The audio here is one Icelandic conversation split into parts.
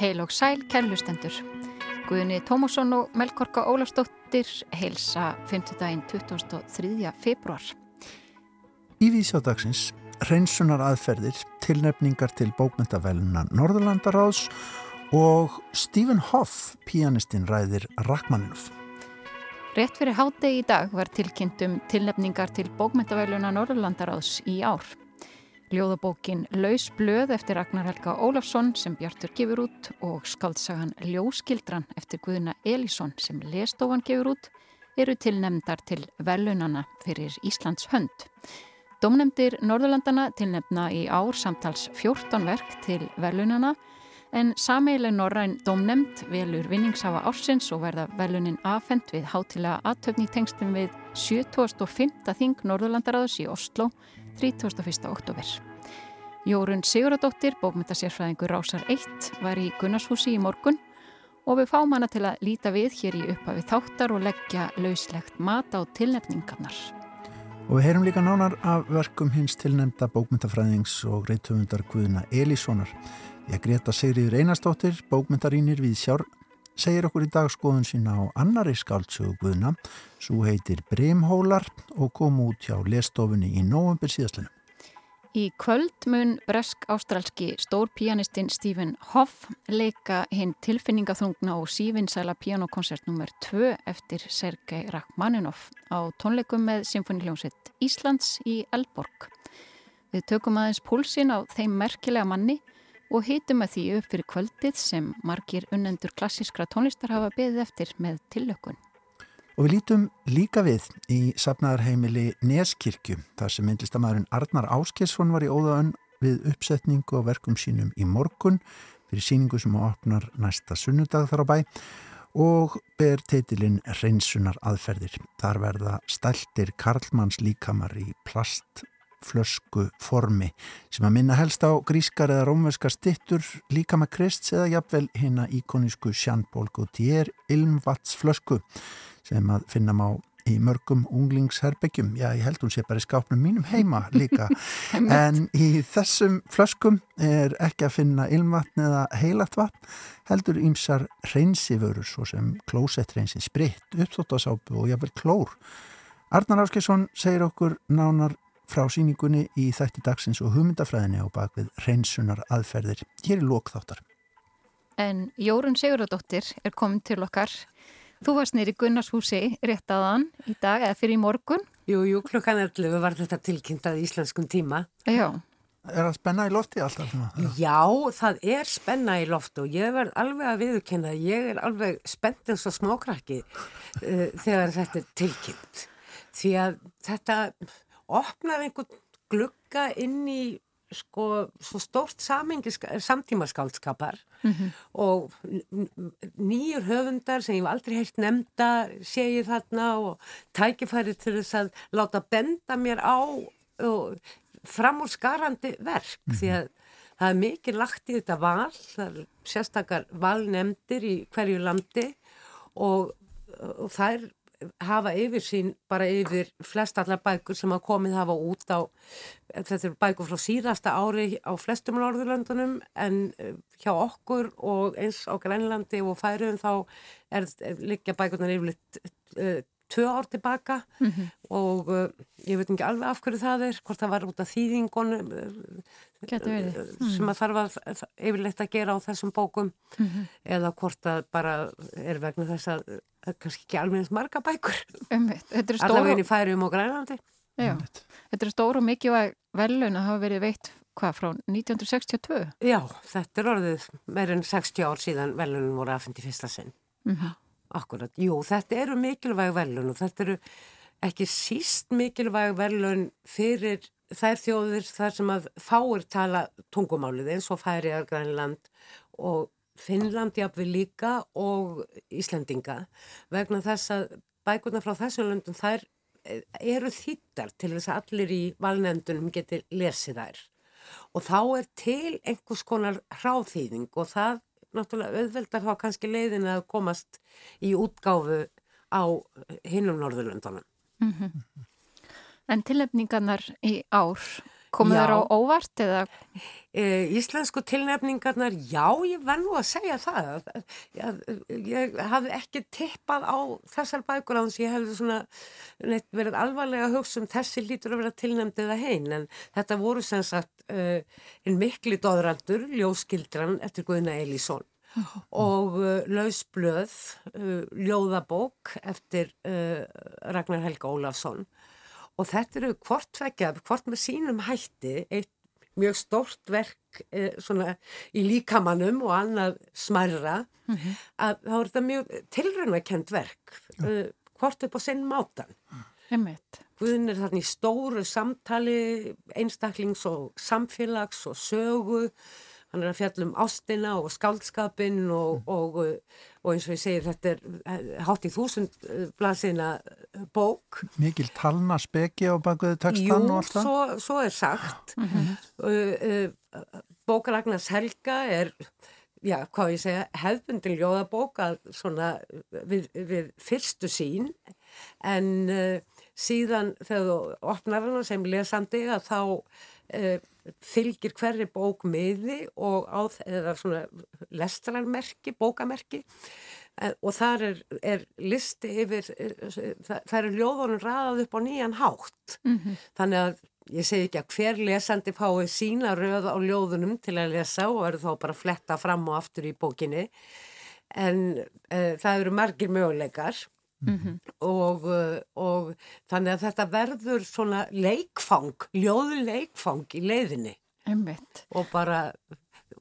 Heil og sæl, kærlustendur. Guðni Tómasson og Melkorka Ólafsdóttir heilsa 5. daginn 2003. februar. Í vísjádagsins reynsunar aðferðir, tilnefningar til bókmyndaveluna Norðurlandaráðs og Stephen Hoff, pianistinn ræðir Rachmaninoff. Rétt fyrir hádegi í dag var tilkynntum tilnefningar til bókmyndaveluna Norðurlandaráðs í ár. Ljóðabókin Laus blöð eftir Ragnar Helga Ólafsson sem Bjartur gefur út og skaldsagan Ljóskildran eftir Guðuna Elísson sem Lestofan gefur út eru tilnemndar til velunana fyrir Íslands hönd. Dómnemdir Norðurlandana tilnefna í ár samtals 14 verk til velunana en sameileg Norræn dómnemnd velur vinningshafa ársins og verða velunin afhengt við hátilega aðtöfni tengstum við 75. þing Norðurlandaráðs í Oslo 31. oktober. Jórun Siguradóttir, bókmyndasérfræðingur Rásar 1, var í Gunnarshúsi í morgun og við fáum hana til að líta við hér í upphafi þáttar og leggja lauslegt mat á tilnefningarnar. Og við heyrum líka nánar af verkum hins tilnefnda bókmyndafræðings og reytöfundar Guðuna Elíssonar. Ég greta Sigriður Einarstóttir, bókmyndarínir við sjár, segir okkur í dag skoðun sína á annari skáltsögu Guðuna, svo heitir Brimhólar og kom út hjá lestofunni í november síðastlunum. Í kvöld mun bresk-ástralski stórpianistinn Stephen Hoff leika hinn tilfinningaþungna og sífinsæla pianokonsert nr. 2 eftir Sergei Rachmaninoff á tónleikum með Symfóniljónsitt Íslands í Elborg. Við tökum aðeins púlsin á þeim merkilega manni og hitum að því upp fyrir kvöldið sem margir unnendur klassiskra tónlistar hafa beðið eftir með tillökun. Og við lítum líka við í sapnaðarheimili Neskirkju þar sem myndlistamæðurinn Arnar Áskesson var í óðaðan við uppsetningu og verkum sínum í morgun fyrir síningu sem opnar næsta sunnudag þar á bæ og ber teitilinn Reynsunar aðferðir. Þar verða stæltir Karlmanns líkamar í plastflösku formi sem að minna helst á grískar eða rómverskar stittur líkama Krist eða jafnvel hinna íkonísku Sjánból Gautier ilmvatsflösku sem að finna má í mörgum unglingsherbyggjum. Já, ég held hún sé bara í skápnum mínum heima líka. en í þessum flöskum er ekki að finna ilmvatn eða heilat vatn, heldur ímsar reynsiförur, svo sem klósettreynsið, spritt, uppþóttasápu og jáfnvel klór. Arnar Áskesson segir okkur nánar frá síningunni í þætti dagsins og hugmyndafræðinni á bakvið reynsunar aðferðir. Hér er lókþáttar. En Jórun Sigurðardóttir er komin til okkar Þú varst nýri Gunnarshúsi rétt aðan í dag eða fyrir í morgun. Jú, jú, klukkan 11 var þetta tilkynntað í íslenskum tíma. Já. Er það spenna í lofti alltaf? Já. Já, það er spenna í lofti og ég verð alveg að viðkynna, ég er alveg spennt eins og smákrakki uh, þegar þetta er tilkynnt. Því að þetta opnar einhvern glugga inn í sko svo stórt samtímaskáldskapar mm -hmm. og nýjur höfundar sem ég hef aldrei heilt nefnda segir þarna og tækifæri til þess að láta benda mér á framúrskarandi verk mm -hmm. því að það er mikið lagt í þetta val, það er sérstakar valnemndir í hverju landi og, og það er hafa yfir sín bara yfir flest allar bækur sem að komið hafa út á þetta eru bækur frá síðasta ári á flestum Norðurlöndunum en eh, hjá okkur og eins á Grænlandi og Færiðum þá er, er líka bækurnar yfirleitt uh, tvö ár tilbaka mm -hmm. og uh, ég veit ekki alveg af hverju það er hvort það var út af þýðingunum mm. sem að þarf að yfirleitt að gera á þessum bókum mm -hmm. eða hvort það bara er vegna þess að það er kannski ekki alveg marga bækur allavegin í færium og grænlandi Já, þetta er stóru mikið velun að hafa verið veitt hvað frá 1962? Já, þetta er orðið meirinn 60 ár síðan velunum voru aðfindi fyrsta sinn mm -hmm. Akkurat, jú, þetta eru mikilvæg velun og þetta eru ekki síst mikilvæg velun fyrir þær þjóðir þar sem að fáir tala tungumálið eins og færiðar grænland og Finnland jáfnveg líka og Íslandinga vegna þess að bækurna frá þessum löndum þær eh, eru þýttar til þess að allir í valnefndunum geti lesið þær. Og þá er til einhvers konar hráþýðing og það náttúrulega auðveldar þá kannski leiðin að komast í útgáfu á hinnum Norðurlöndunum. Mm -hmm. En tilefningarnar í ár Komur þér á óvart eða? E, íslensku tilnefningarnar, já, ég verð nú að segja það. Ég, ég hafði ekki tippað á þessar bækur á þess að ég hefði svona neitt verið alvarlega að hugsa um þessi lítur að vera tilnefndið að heim, en þetta voru sem sagt uh, einn mikli dóðrandur, Ljóskildran eftir Guðna Elísson og uh, lausblöð, uh, ljóðabók eftir Ragnar Helga Ólafsson og þetta eru hvort tvekjað, hvort með sínum hætti, eitt mjög stórt verk eh, svona í líkamannum og annað smærra, mm -hmm. að þá er þetta mjög tilröndakent verk, uh, hvort upp á sinn mátan. Guðin er þarna í stóru samtali, einstaklings og samfélags og sögu, hann er að fjalla um ástina og skáldskapin og, mm. og, og eins og ég segir þetta er eh, hátt í þúsund eh, blaðsina eh, bók Mikil talna speki á bakuðu textan og allt það? Jú, svo, svo er sagt mm -hmm. Bókaragnars Helga er já, hvað ég segja, hefðbundin ljóðabók svona við, við fyrstu sín en uh, síðan þegar þú opnar hana sem lesandi að þá uh, fylgir hverri bók miði og á eða svona lestrarmerki, bókamerki. Og þar er, er listi yfir, það, það eru ljóðunum ræðað upp á nýjan hátt. Mm -hmm. þannig að ég segi ekki að hver lesandi fái sína röð á ljóðunum til að lesa og eru þá bara að fletta fram og aftur í bókinni. En e, það eru margir möguleikar Mm -hmm. og, uh, og þannig að þetta verður svona leikfang, ljóðu leikfang í leiðinni Einmitt. og bara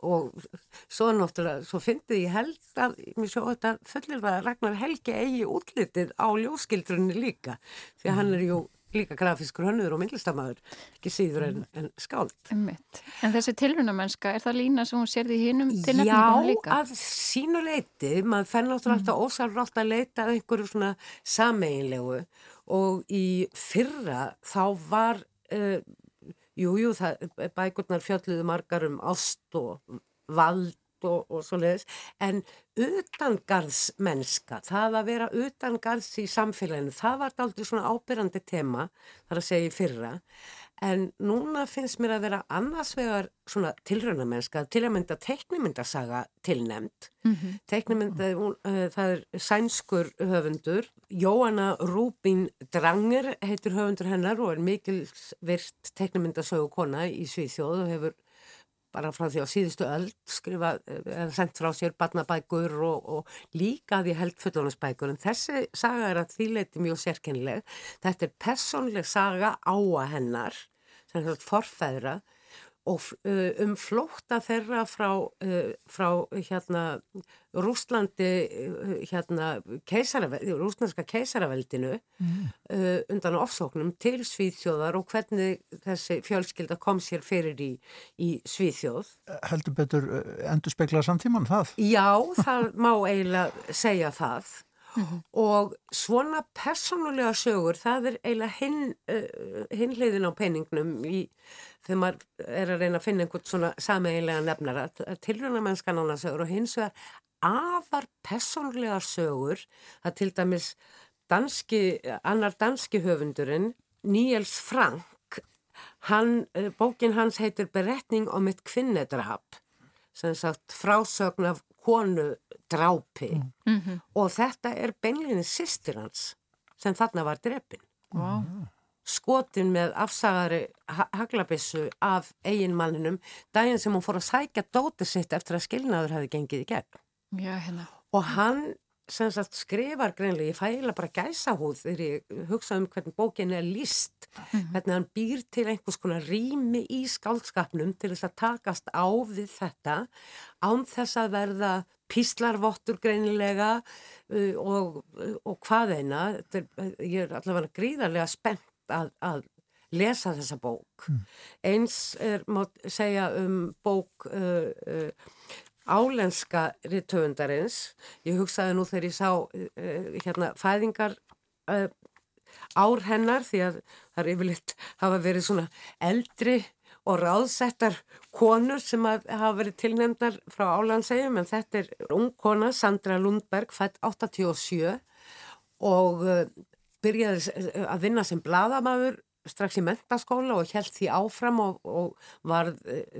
og svo náttúrulega, svo fyndið ég held að, mér svo þetta fullir að Ragnar Helgi eigi útlitið á ljóskildrunni líka því að mm. hann er jú líka grafiskur hönnur og myndlistamæður ekki síður en, en skáld Einmitt. En þessi tilhörnumennska, er það lína sem hún sérði hinnum tilnefningum líka? Já, að sínu leiti, maður fenn náttúrulega alltaf mm. ósarrátt að leita að einhverju svona sameigilegu og í fyrra þá var uh, jújú, jú, bækurnar fjölluðu margar um ást og vald og, og svo leiðis, en utangarðsmennska, það að vera utangarðs í samfélaginu, það var aldrei svona ábyrrandi tema, þar að segja í fyrra, en núna finnst mér að vera annars vegar svona tilraunamennska, til að mynda teiknumyndasaga tilnemd, mm. -hmm. teiknumynda, uh, það er sænskur höfundur, Jóanna Rúbín Dranger heitur höfundur hennar og er mikil virt teiknumyndasögu kona í Svíþjóð og hefur bara frá því á síðustu öll skrifa, eða sendt frá sér barnabækur og, og líka því held fullónarsbækur en þessi saga er að því leiti mjög sérkennileg. Þetta er personleg saga á að hennar sem er forfæðra og um flótta þeirra frá, frá hérna Rúslandi hérna rúslandska keisaraveldinu mm. undan ofsóknum til Svíþjóðar og hvernig þessi fjölskylda kom sér fyrir í, í Svíþjóð. Heldur betur endur speklað samtíman það? Já, það má eiginlega segja það mm -hmm. og svona personulega sögur það er eiginlega hin hliðin á peningnum í þegar maður er að reyna að finna einhvern svona sameiginlega nefnara tilrjónamennskan annars sögur og hins vegar afar personlega sögur það til dæmis danski, annar danski höfundurinn Níels Frank hann, eh, bókin hans heitir Beretning om ett kvinnedrap sem sagt frásögn af konu drápi mm -hmm. og þetta er beinleginni sýstir hans sem þarna var drefin wow skotin með afsagari haglabissu af eiginmanninum daginn sem hún fór að sækja dótið sitt eftir að skilnaður hefði gengið í gegn. Já, hérna. Og hann sagt, skrifar greinlega, ég fæla bara gæsa húð þegar ég hugsa um hvernig bókin er líst, -hmm. hvernig hann býr til einhvers konar rými í skálskapnum til þess að takast á við þetta án þess að verða píslarvottur greinilega uh, og, og hvað eina, er, ég er allavega gríðarlega spennt að, að lesa þessa bók. Mm. Eins er, má segja um bók uh, uh, álenska rittöfundarins. Ég hugsaði nú þegar ég sá uh, hérna fæðingar uh, ár hennar því að það er yfirleitt hafa verið svona eldri og ráðsettar konur sem hafa verið tilnefndar frá álandsegjum en þetta er ung kona Sandra Lundberg fætt 87 og uh, byrjaði að vinna sem bladamæður strax í mentaskóla og held því áfram og, og var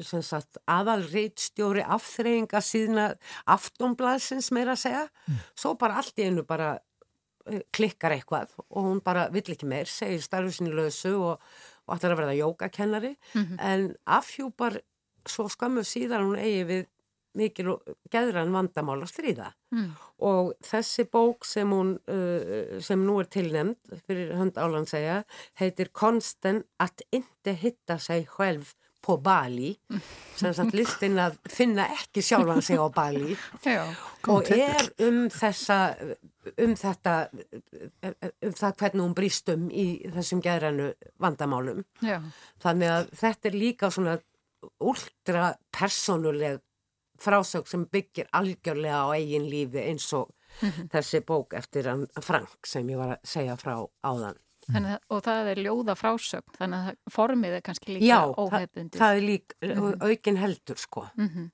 sagt, aðal reitstjóri afþreyinga síðan aftonblaðsins meira að segja. Mm. Svo bara allt í einu bara klikkar eitthvað og hún bara vill ekki meir, segir starfið sinni lausu og, og ætlar að verða jógakennari mm -hmm. en afhjúpar svo skammu síðan hún eigi við mikil og geðran vandamál að stríða. Mm. og þessi bók sem hún uh, sem nú er tilnemd fyrir hönd álan segja heitir Konsten að inte hitta sig sjálf på Bali. Sem sagt listin að finna ekki sjálfan sig á Bali. Já, og er um þessa um þetta um það hvernig hún brýst um í þessum geðranu vandamálum. Já. þannig að þetta er líka svona ultra personuleg frásög sem byggir algjörlega á eigin lífi eins og mm -hmm. þessi bók eftir Frank sem ég var að segja frá áðan. Að, og það er ljóða frásög, þannig að formið er kannski líka Já, óhefbundi. Já, það er líka mm -hmm. aukin heldur sko. Mm -hmm.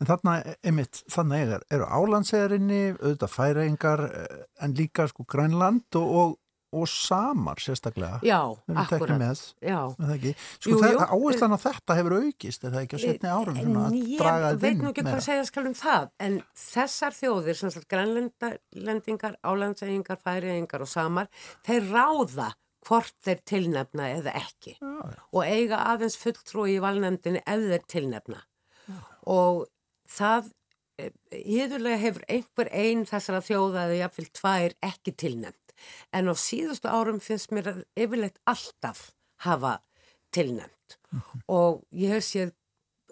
En þarna, einmitt, þannig er, eru álandsegerinni, auðvitað færaengar eh, en líka sko Grænland og, og og samar sérstaklega. Já, akkurat. Sko áherslan á þetta hefur aukist er það ekki á setni árum Ég veit nú ekki hvað að segja skal um það. En þessar þjóðir, sem sagt grænlendingar, álandsægingar færiðingar og samar, þeir ráða hvort þeir tilnefna eða ekki. Já, já. og eiga aðeins fulltrúi í valnefndinni ef þeir tilnefna. Já. og það hýðurlega hefur einhver einn þessara þjóðaði jafnvel tvær ekki tilnefn en á síðustu árum finnst mér að yfirleitt alltaf hafa tilnæmt uh -huh. og ég hef séð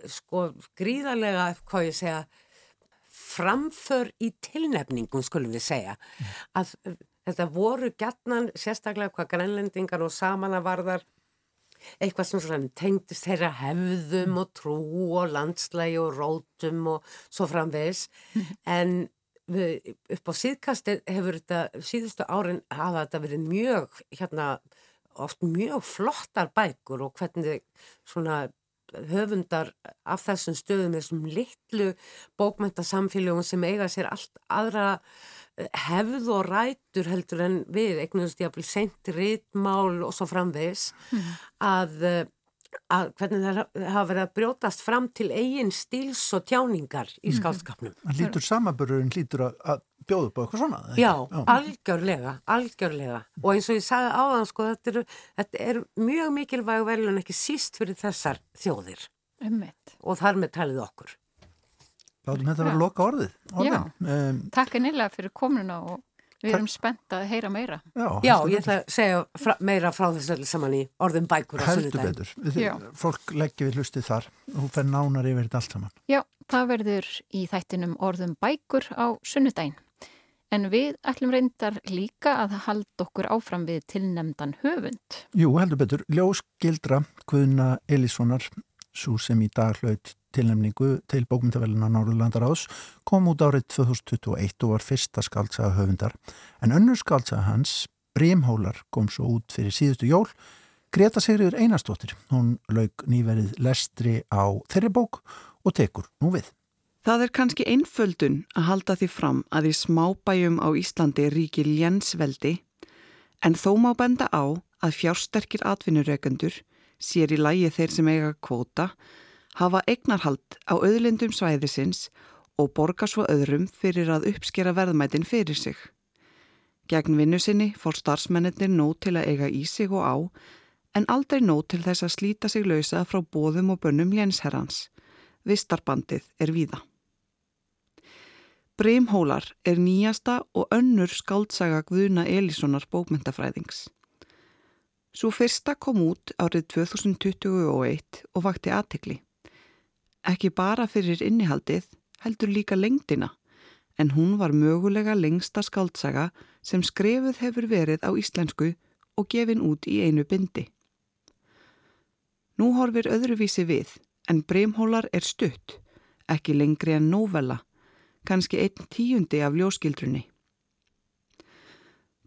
sko gríðarlega, hvað ég segja framför í tilnefningum skulum við segja uh -huh. að þetta voru gætnan sérstaklega hvað grænlendingar og samanvarðar eitthvað sem svona tengdist þeirra hefðum og trú og landslægi og rótum og svo framvegs en við, upp á síðkasti hefur þetta síðustu árin hafa þetta verið mjög hérna oft mjög flottar bækur og hvernig svona höfundar af þessum stöðum þessum litlu bókmyndasamfélögum sem eiga sér allt aðra eh, hefð og rætur heldur en við, ég að bli sent rítmál og svo framvegs mm. að eh, að hvernig það hafa verið að brjótast fram til eigin stíls og tjáningar í mm. skálskapnum. Það lítur samabururinn lítur að, að bjóða upp á eitthvað svona? Já, Já, algjörlega, algjörlega og eins og ég sagði áðan sko þetta eru, þetta eru mjög mikilvæg velun ekki síst fyrir þessar þjóðir Ummitt. og þar með talið okkur. Látum þetta verið að loka orðið. orðið. Já, um, takk einlega fyrir komuna og Við erum spennt að heyra meira. Já, Já ég ætla að segja fra, meira frá þessu allir saman í orðum bækur á sunnudagin. Heldur betur. Fólk leggja við hlustið þar og hún fer nánar yfir þetta allt saman. Já, það verður í þættinum orðum bækur á sunnudagin. En við ætlum reyndar líka að halda okkur áfram við tilnemdan höfund. Jú, heldur betur. Ljós Gildra, Guðna Elíssonar, svo sem í dag hlaut tilnæmningu til bókmyndavelina Norðurlandaráðs kom út árið 2021 og var fyrsta skaldsaga höfundar. En önnur skaldsaga hans, Brímhólar, kom svo út fyrir síðustu jól. Greta Sigriður Einarstóttir hún laug nýverið lestri á þeirri bók og tekur nú við. Það er kannski einföldun að halda því fram að í smábæjum á Íslandi ríkir lénsveldi en þó má benda á að fjársterkir atvinnureikendur sér í lægi þeir sem eiga kvóta hafa eignarhald á auðlindum svæðisins og borga svo öðrum fyrir að uppskera verðmætin fyrir sig. Gegn vinnu sinni fór starfsmennir nót til að eiga í sig og á, en aldrei nót til þess að slíta sig lausa frá bóðum og bönnum lénsherrans. Vistarbandið er víða. Breimhólar er nýjasta og önnur skaldsaga Guðuna Elíssonar bókmyndafræðings. Svo fyrsta kom út árið 2021 og vakti aðtikli. Ekki bara fyrir innihaldið, heldur líka lengdina, en hún var mögulega lengsta skaldsaga sem skrefuð hefur verið á íslensku og gefin út í einu bindi. Nú horfir öðruvísi við, en breymhólar er stutt, ekki lengri en novella, kannski einn tíundi af ljóskildrunni.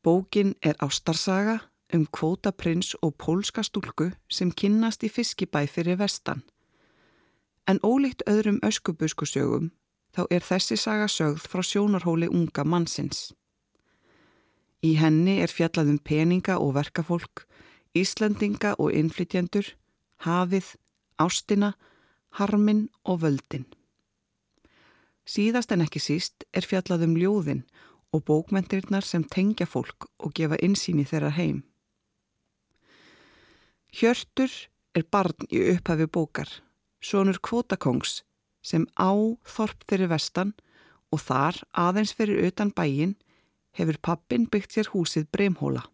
Bókin er ástarsaga um kvótaprins og pólska stúlku sem kynnast í fiskibæ fyrir vestan. En ólíkt öðrum öskubuskusögum þá er þessi saga sögð frá sjónarhóli unga mannsins. Í henni er fjallaðum peninga og verkafólk Íslandinga og innflytjendur, hafið, ástina, harmin og völdin. Síðast en ekki síst er fjallað um ljóðin og bókmentirnar sem tengja fólk og gefa insýni þeirra heim. Hjörtur er barn í upphafi bókar, sonur kvotakongs sem á þorp fyrir vestan og þar aðeins fyrir utan bæin hefur pappin byggt sér húsið Breimhóla.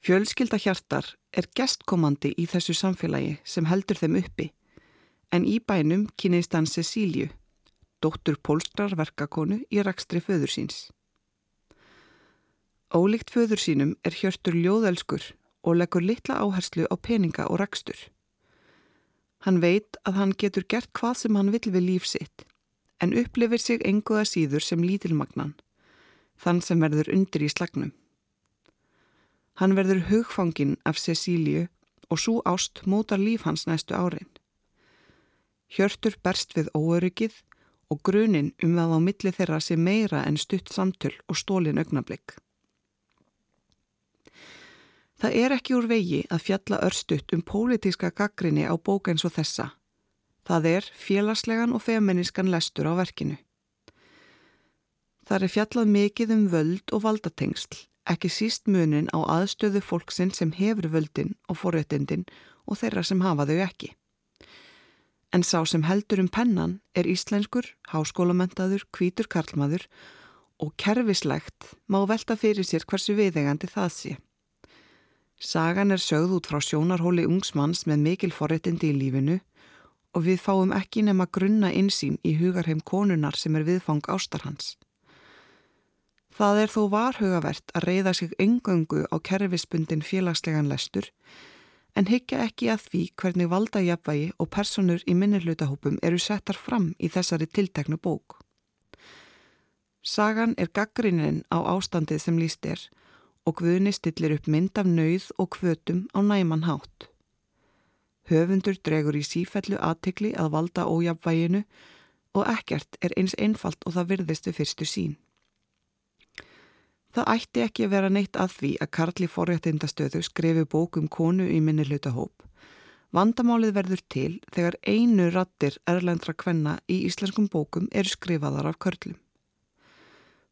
Fjölskylda hjartar er gestkomandi í þessu samfélagi sem heldur þeim uppi en í bænum kynist hann Cecíliu, dóttur pólskrar verkakonu í rakstri föður síns. Ólíkt föður sínum er hjörtur ljóðelskur og leggur litla áherslu á peninga og rakstur. Hann veit að hann getur gert hvað sem hann vil við líf sitt, en upplifir sig enguða síður sem lítilmagnan, þann sem verður undir í slagnum. Hann verður hugfangin af Cecíliu og svo ást mótar líf hans næstu árin. Hjörtur berst við óöryggið og grunin um að á milli þeirra sé meira en stutt samtöl og stólin augnablík. Það er ekki úr vegi að fjalla örstutt um pólitíska gaggrinni á bók eins og þessa. Það er félagslegan og feminískan lestur á verkinu. Það er fjallað mikið um völd og valdatengsl, ekki síst munin á aðstöðu fólksinn sem hefur völdin og forréttindin og þeirra sem hafa þau ekki. En sá sem heldur um pennan er íslenskur, háskólamentaður, kvítur karlmaður og kerfislegt má velta fyrir sér hversu viðegandi það sé. Sagan er sögð út frá sjónarhóli ungsmanns með mikil forréttindi í lífinu og við fáum ekki nema grunna insýn í hugarheim konunar sem er viðfang ástarhans. Það er þó varhugavert að reyða sig engöngu á kerfispundin félagslegan lestur en higgja ekki að því hvernig valdajafvægi og personur í minnilutahópum eru settar fram í þessari tilteknu bók. Sagan er gaggrinnin á ástandið sem líst er og Guðni stillir upp mynd af nauð og kvötum á næman hátt. Höfundur dregur í sífellu aðtikli að valda ójabvæginu og ekkert er eins einfalt og það virðist við fyrstu sín. Það ætti ekki að vera neitt að því að Karli forréttindastöðu skrifi bókum konu í minni hlutahóp. Vandamálið verður til þegar einu rattir erlendra kvenna í íslenskum bókum eru skrifaðar af körlum.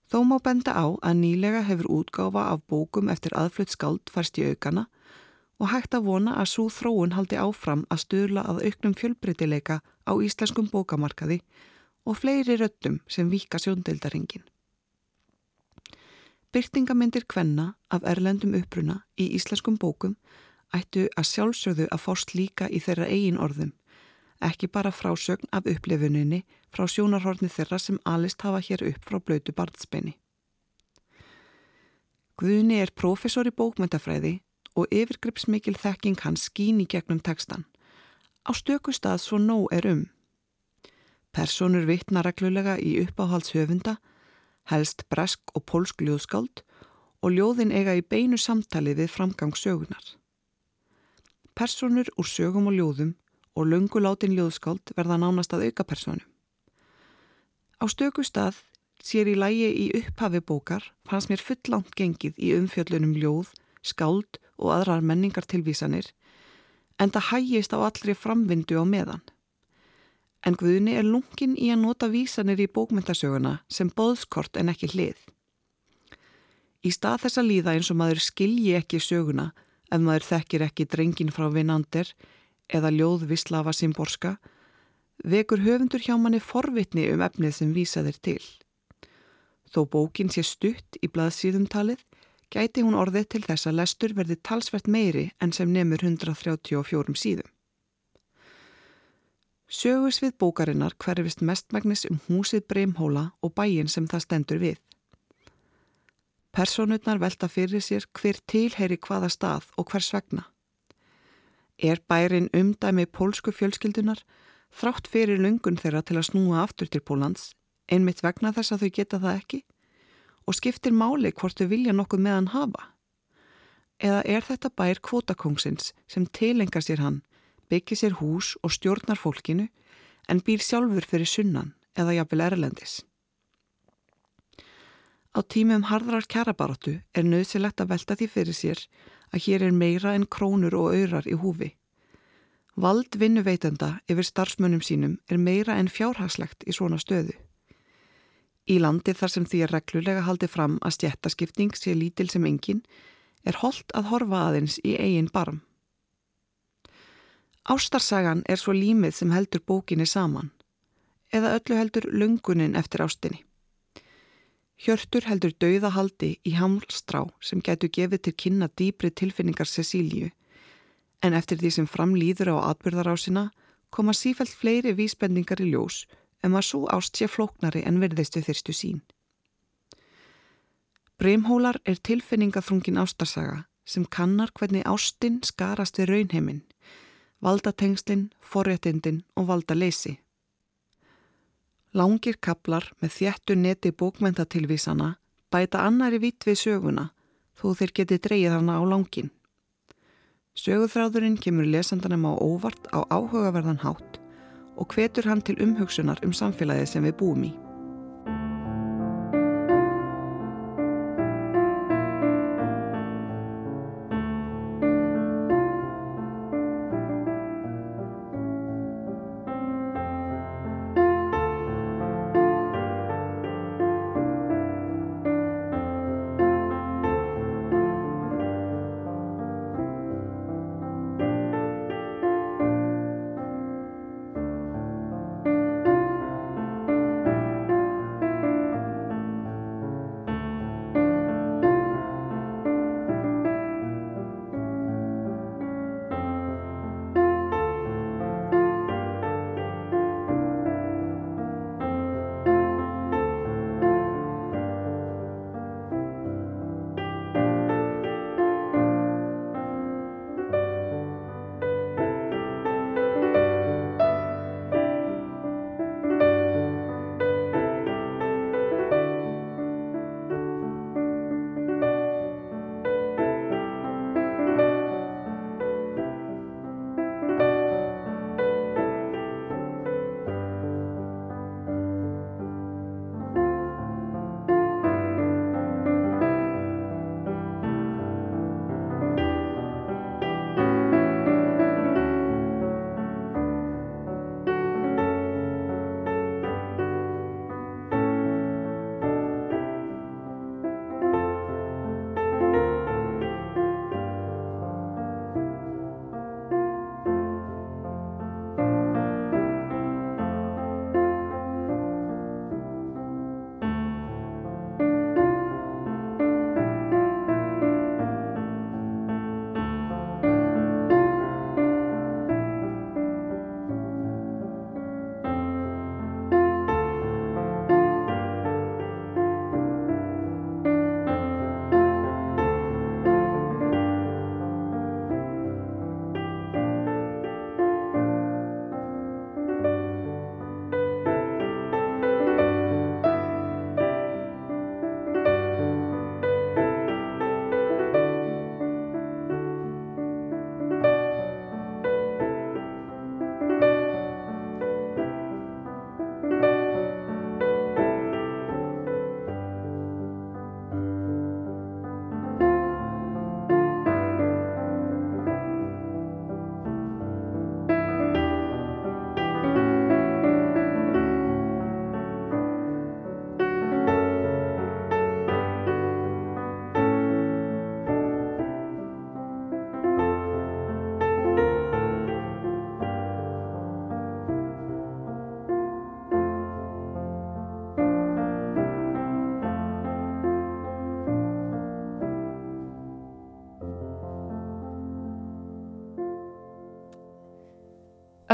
Þó má benda á að nýlega hefur útgáfa af bókum eftir aðflutt skald færst í aukana og hægt að vona að svo þróun haldi áfram að stöðla að auknum fjölbreytileika á íslenskum bókamarkaði og fleiri röttum sem vika sjóndildaringin. Byrtingamindir kvenna af erlendum uppruna í íslenskum bókum ættu að sjálfsögðu að fást líka í þeirra eigin orðum ekki bara frásögn af upplifuninni frá sjónarhorni þeirra sem alist hafa hér upp frá blötu barnspenni. Guðni er profesor í bókmyndafræði og yfirgripsmikil þekking hans skín í gegnum tekstan. Á stöku stað svo nóg er um. Personur vittna reglulega í uppáhaldshöfunda, helst bresk og polsk ljóðskáld og ljóðin eiga í beinu samtali við framgang sögunar. Personur úr sögum og ljóðum og lungulátin ljóðskáld verða nánast að auka personu. Á stöku stað sér í lægi í upphafi bókar fannst mér fullant gengið í umfjöllunum ljóð, skáld og aðrar menningartilvísanir en það hægist á allri framvindu á meðan. En Guðni er lungin í að nota vísanir í bókmyndasöguna sem boðskort en ekki hlið. Í stað þessa líða eins og maður skilji ekki söguna ef maður þekkir ekki drengin frá vinandir eða ljóð Vislafa Simborska vekur höfundur hjá manni forvitni um efnið sem vísaðir til. Þó bókin sé stutt í blaðsíðumtalið gæti hún orðið til þess að lestur verði talsvert meiri en sem nefnur 134 síðum. Sögus við bókarinnar hverfist mestmægnis um húsið Breimhóla og bæin sem það stendur við. Personutnar velta fyrir sér hver tilheyri hvaða stað og hvers vegna. Er bærin umdæmi pólsku fjölskyldunar þrátt fyrir lungun þeirra til að snúa aftur til Pólans, einmitt vegna þess að þau geta það ekki? Og skiptir máli hvort þau vilja nokkuð meðan hafa? Eða er þetta bær kvotakóngsins sem tilengar sér hann, byggir sér hús og stjórnar fólkinu en býr sjálfur fyrir sunnan eða jafnvel erlendis? Á tímum harðrar kjarabaratu er nöðsilegt að velta því fyrir sér að hér er meira en krónur og öyrar í húfi. Vald vinnuveitenda yfir starfsmönnum sínum er meira en fjárhagslegt í svona stöðu. Í landi þar sem því er reglulega haldið fram að stjættaskipting sé lítil sem engin er holdt að horfa aðeins í eigin barm. Ástarsagan er svo límið sem heldur bókinni saman eða öllu heldur lungunin eftir ástinni. Hjörtur heldur dauðahaldi í hamlstrá sem getur gefið til kynna dýbri tilfinningar Cecíliu en eftir því sem framlýður á atbyrðarásina koma sífælt fleiri vísbendingar í ljós en maður svo ást sé flóknari en verðistu þyrstu sín. Breimhólar er tilfinningaþrungin ástarsaga sem kannar hvernig ástin skarast við raunheiminn, valdatengslinn, forréttindin og valdaleysi. Langir kaplar með þjættu neti bókmentatilvísana bæta annari vitt við söguna þó þeir geti dreyið hana á langin. Söguþráðurinn kemur lesandanum á óvart á áhugaverðan hátt og hvetur hann til umhugsunar um samfélagið sem við búum í.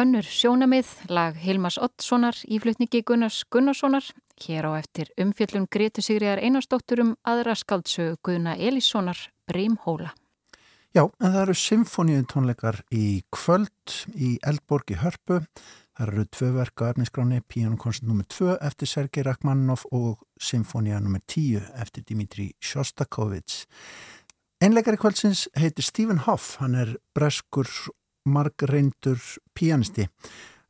Önnur sjónamið, lag Hilmas Ottssonar í flutningi Gunnars Gunnarssonar, hér á eftir umfjöllum Gretu Sigriðar Einarsdóttur um aðra skaldsögu Guðna Elíssonar, Brímhóla. Já, en það eru symfóníu tónleikar í kvöld í Eldborg í Hörpu. Það eru tvö verka efniskráni, Píjónukonsert nr. 2 eftir Sergei Rachmaninoff og Symfónia nr. 10 eftir Dimitri Shostakovich. Einleikari kvöldsins heitir Stephen Hoff, hann er breskur margreindur píanisti.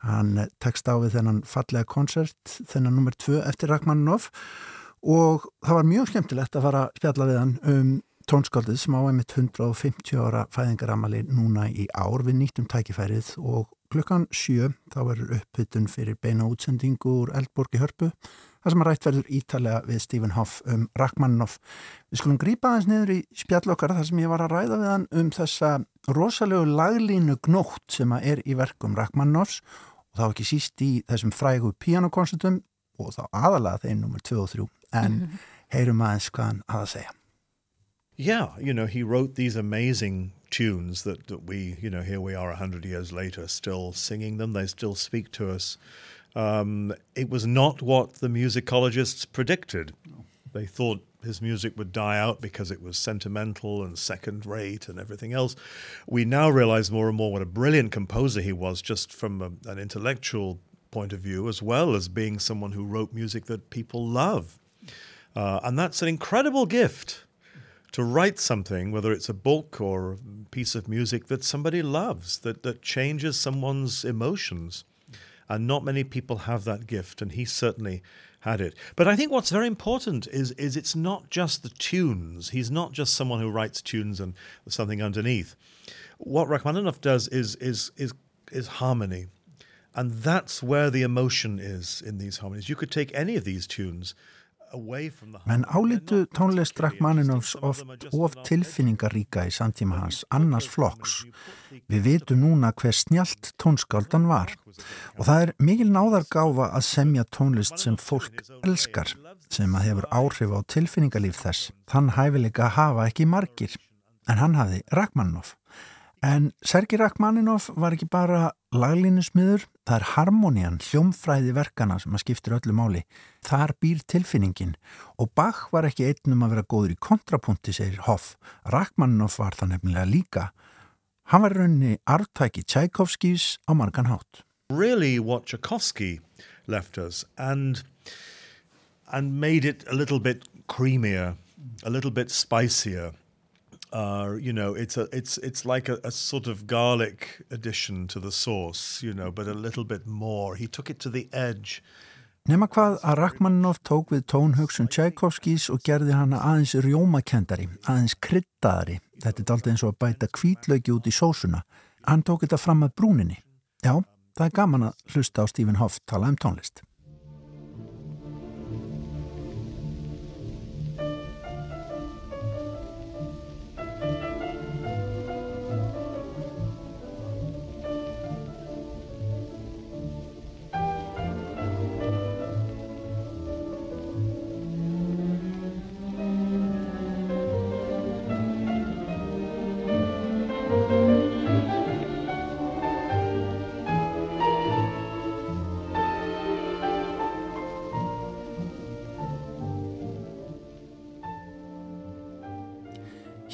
Hann tekst á við þennan fallega koncert, þennan nummer 2 eftir Rachmaninoff og það var mjög skemmtilegt að fara að spjalla við hann um tónskaldið sem á einmitt 150 ára fæðingaramali núna í ár við nýttum tækifærið og klukkan sjö þá verður uppbytun fyrir beina útsendingu úr Eldborg í Hörpu þar sem að rætt verður ítalega við Stephen Hoff um Rachmaninoff. Við skulum grípa aðeins niður í spjallokkar þar sem ég var að ræða við hann um þessa rosalegu laglínu gnótt sem að er í verkum Rachmaninoffs og þá ekki síst í þessum frægu pianokoncertum og þá aðalega þeim nummer 2 og 3 en -hmm. heyrum aðeins hvað hann að segja. Yeah, you know, he wrote these amazing tunes that, that we, you know, here we are a hundred years later still singing them. They still speak to us. Um, it was not what the musicologists predicted. They thought his music would die out because it was sentimental and second rate and everything else. We now realize more and more what a brilliant composer he was, just from a, an intellectual point of view, as well as being someone who wrote music that people love. Uh, and that's an incredible gift to write something, whether it's a book or a piece of music that somebody loves, that, that changes someone's emotions. And not many people have that gift, and he certainly had it. But I think what's very important is is it's not just the tunes. He's not just someone who writes tunes and something underneath. What Rachmaninoff does is is is is harmony. And that's where the emotion is in these harmonies. You could take any of these tunes Menn álítu tónlist Rachmaninoffs oft of tilfinningaríka í samtíma hans, annars flokks. Við vitum núna hver snjált tónskáldan var og það er mikil náðargáfa að semja tónlist sem fólk elskar, sem að hefur áhrif á tilfinningalíf þess. Þann hæfileika hafa ekki margir, en hann hafi Rachmaninoff. En Sergi Rachmaninoff var ekki bara laglínusmiður, það er harmonían, hljómfræði verkana sem að skiptir öllu máli. Þar býr tilfinningin og Bach var ekki einnum að vera góður í kontrapunkti, segir Hoff. Rachmaninoff var það nefnilega líka. Hann var raunni arftæki Tchaikovskis á margan hátt. Really what Tchaikovsky left us and, and made it a little bit creamier, a little bit spicier. Uh, you know, it's a it's it's like a, a, sort of garlic addition to the sauce, you know, but a little bit more. He took it to the edge. Nefna hvað að Rachmaninoff tók við tónhugsun Tchaikovskis og gerði hana aðeins rjómakendari, aðeins kryttaðari. Þetta er aldrei eins og að bæta kvítlaugi út í sósuna. Hann tók þetta fram að brúninni. Já, það er gaman að hlusta á Stephen Hoff tala um tónlist.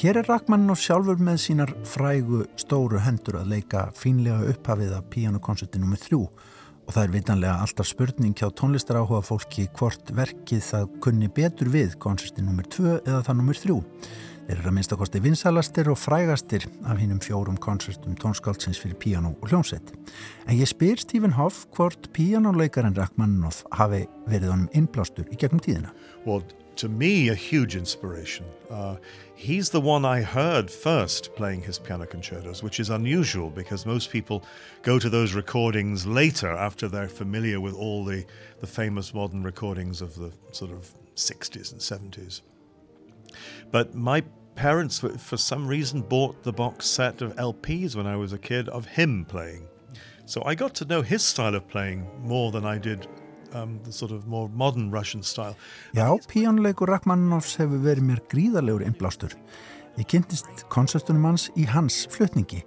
Hér er Rachmaninoff sjálfur með sínar frægu stóru hendur að leika fínlega upphafið af píjánukonserti nr. 3 og það er vitanlega alltaf spurning hjá tónlistar áhuga fólki hvort verkið það kunni betur við konserti nr. 2 eða það nr. 3. Þeir eru að minnst að kosti vinsalastir og frægastir af hinnum fjórum konsertum tónskáldsins fyrir píjánu og hljómsett. En ég spyr Stephen Hoff hvort píjánuleikaren Rachmaninoff hafi verið honum innblástur í gegnum tíðina. Well, to me, a huge inspiration. Uh, he's the one I heard first playing his piano concertos, which is unusual because most people go to those recordings later after they're familiar with all the, the famous modern recordings of the sort of 60s and 70s. But my parents, for some reason, bought the box set of LPs when I was a kid of him playing. So I got to know his style of playing more than I did um, sort of. Já, píjónleikur Rachmaninoffs hefur verið mér gríðalegur innblástur. Ég kynntist koncertunum hans í hans flutningi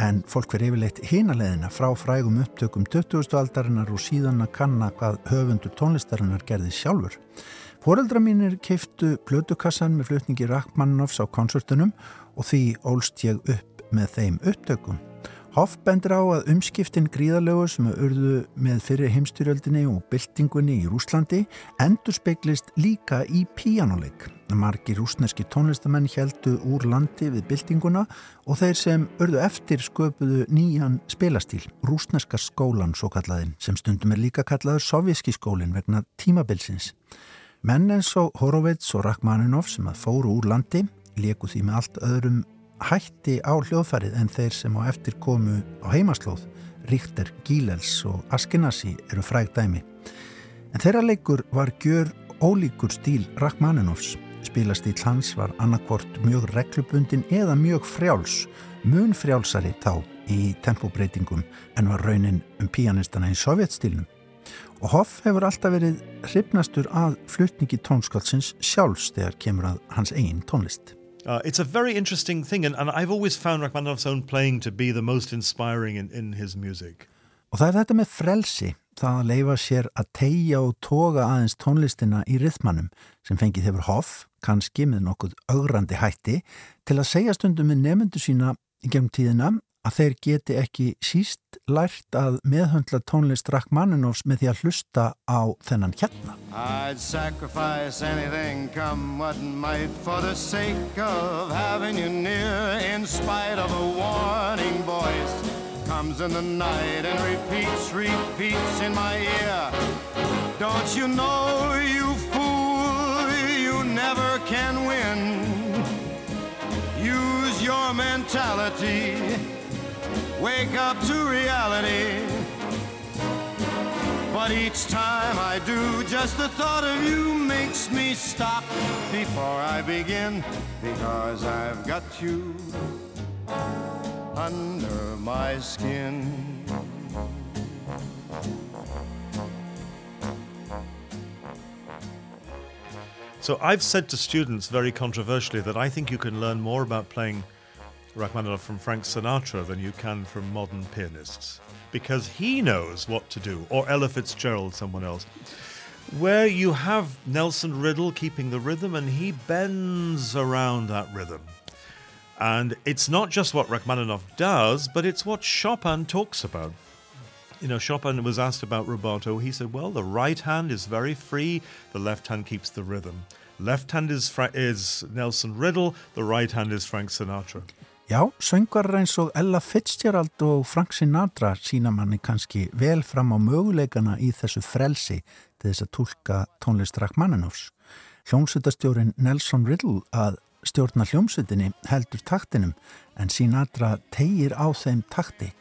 en fólk verið yfirleitt hinaleðina frá frægum upptökum 20. aldarinnar og síðan að kanna hvað höfundur tónlistarinnar gerði sjálfur. Fóreldra mínir keiftu blödukassan með flutningi Rachmaninoffs á koncertunum og því ólst ég upp með þeim upptökum. Hoff bendur á að umskiptin gríðalögu sem urðu með fyrir heimstyrjöldinni og byltingunni í Rúslandi endur speiklist líka í píjánuleik. Margir rúsneski tónlistamenn heldu úr landi við byltinguna og þeir sem urðu eftir sköpuðu nýjan spilastíl, rúsneska skólan svo kallaðin, sem stundum er líka kallaður sovjíski skólin vegna tímabilsins. Menn eins og Horovits og Rachmaninov sem að fóru úr landi leku því með allt öðrum hætti á hljóðfærið en þeir sem á eftir komu á heimaslóð, Ríkter, Gílels og Askenasi eru fræg dæmi. En þeirra leikur var gjör ólíkur stíl Rachmaninovs. Spilastíl hans var annarkvort mjög reglubundin eða mjög frjáls, mun frjálsari þá í tempóbreytingum en var raunin um píanistana í sovjetstílnum. Og Hoff hefur alltaf verið hrifnastur að flutningi tónskálsins sjálfs þegar kemur að hans einn tónlist. Uh, it's a very interesting thing, and, and I've always found Rachmaninoff's own playing to be the most inspiring in, in his music. Og það er þetta með frelsi, það að leifa sér að tegja og toga aðeins tónlistina í rithmanum sem fengið hefur Hoff, kannski með nokkuð augrandi hætti, til að segja stundum með nefndu sína í gegnum tíðina að þeir geti ekki síst lært að meðhundla tónlist Rachmaninoffs með því að hlusta á þennan hérna. I'd sacrifice anything come what might for the sake of having you near in spite of a warning voice. Comes in the night and repeats, repeats in my ear. Don't you know you fool you never can win. Use your mentality wake up to reality. But each time I do, just the thought of you makes me stop before I begin. Because I've got you under my skin. So I've said to students very controversially that I think you can learn more about playing Rachmaninoff from Frank Sinatra than you can from modern pianists because he knows what to do, or Ella Fitzgerald, someone else. Where you have Nelson Riddle keeping the rhythm and he bends around that rhythm. And it's not just what Rachmaninoff does, but it's what Chopin talks about. You know, Chopin was asked about rubato. He said, well, the right hand is very free, the left hand keeps the rhythm. Left hand is, Fra- is Nelson Riddle, the right hand is Frank Sinatra. Já, söngvarar eins og Ella Fitzgerald og Frank Sinatra sína manni kannski vel fram á möguleikana í þessu frelsi til þess að tólka tónlist Rachmaninoffs. Hljómsveitastjórin Nelson Riddle að stjórna hljómsveitinni heldur taktinum en Sinatra tegir á þeim takti.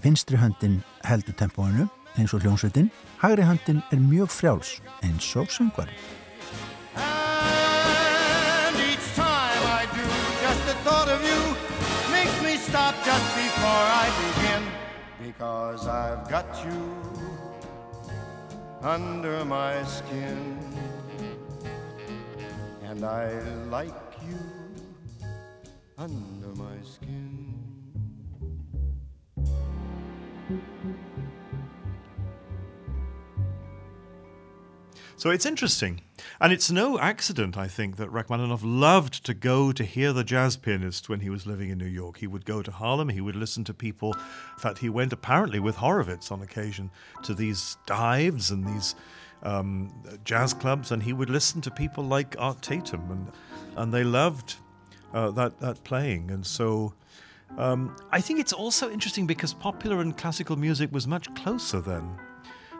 Vinstri höndin heldur tempóinu eins og hljómsveitin, hægri höndin er mjög frjáls eins og söngvari. Because I've got you under my skin and I like you under my skin. So it's interesting. And it's no accident, I think, that Rachmaninoff loved to go to hear the jazz pianist when he was living in New York. He would go to Harlem, he would listen to people. In fact, he went apparently with Horowitz on occasion to these dives and these um, jazz clubs, and he would listen to people like Art Tatum, and, and they loved uh, that, that playing. And so um, I think it's also interesting because popular and classical music was much closer then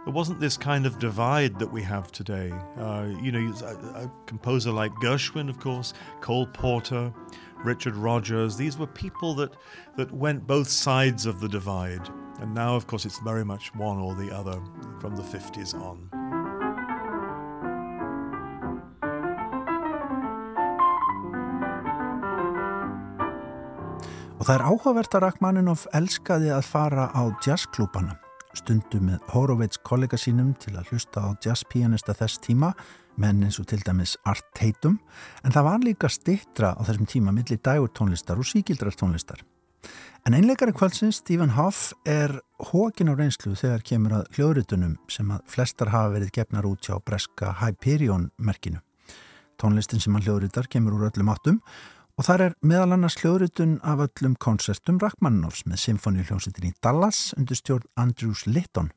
there wasn't this kind of divide that we have today. Uh, you know, a, a, composer like Gershwin, of course, Cole Porter, Richard Rogers, these were people that, that went both sides of the divide. And now, of course, it's very much one or the other from the 50s on. Og það er áhugavert að Rachmaninoff elskaði að fara á jazzklúbana stundu með Horowitz kollega sínum til að hlusta á jazzpianista þess tíma, menn eins og til dæmis Art Tatum, en það var líka stittra á þessum tíma millir dægurtónlistar og síkildrartónlistar. En einleikari kvöldsins, Stephen Hoff, er hókin á reynslu þegar kemur að hljóðritunum sem að flestar hafa verið gefnar út hjá breska Hyperion merkinu. Tónlistin sem hann hljóðritar kemur úr öllum áttum Og þar er meðal annars hljóðritun af öllum konsertum Rachmaninoffs með symfóniuhljómsveitin í Dallas undir stjórn Andrews Litton.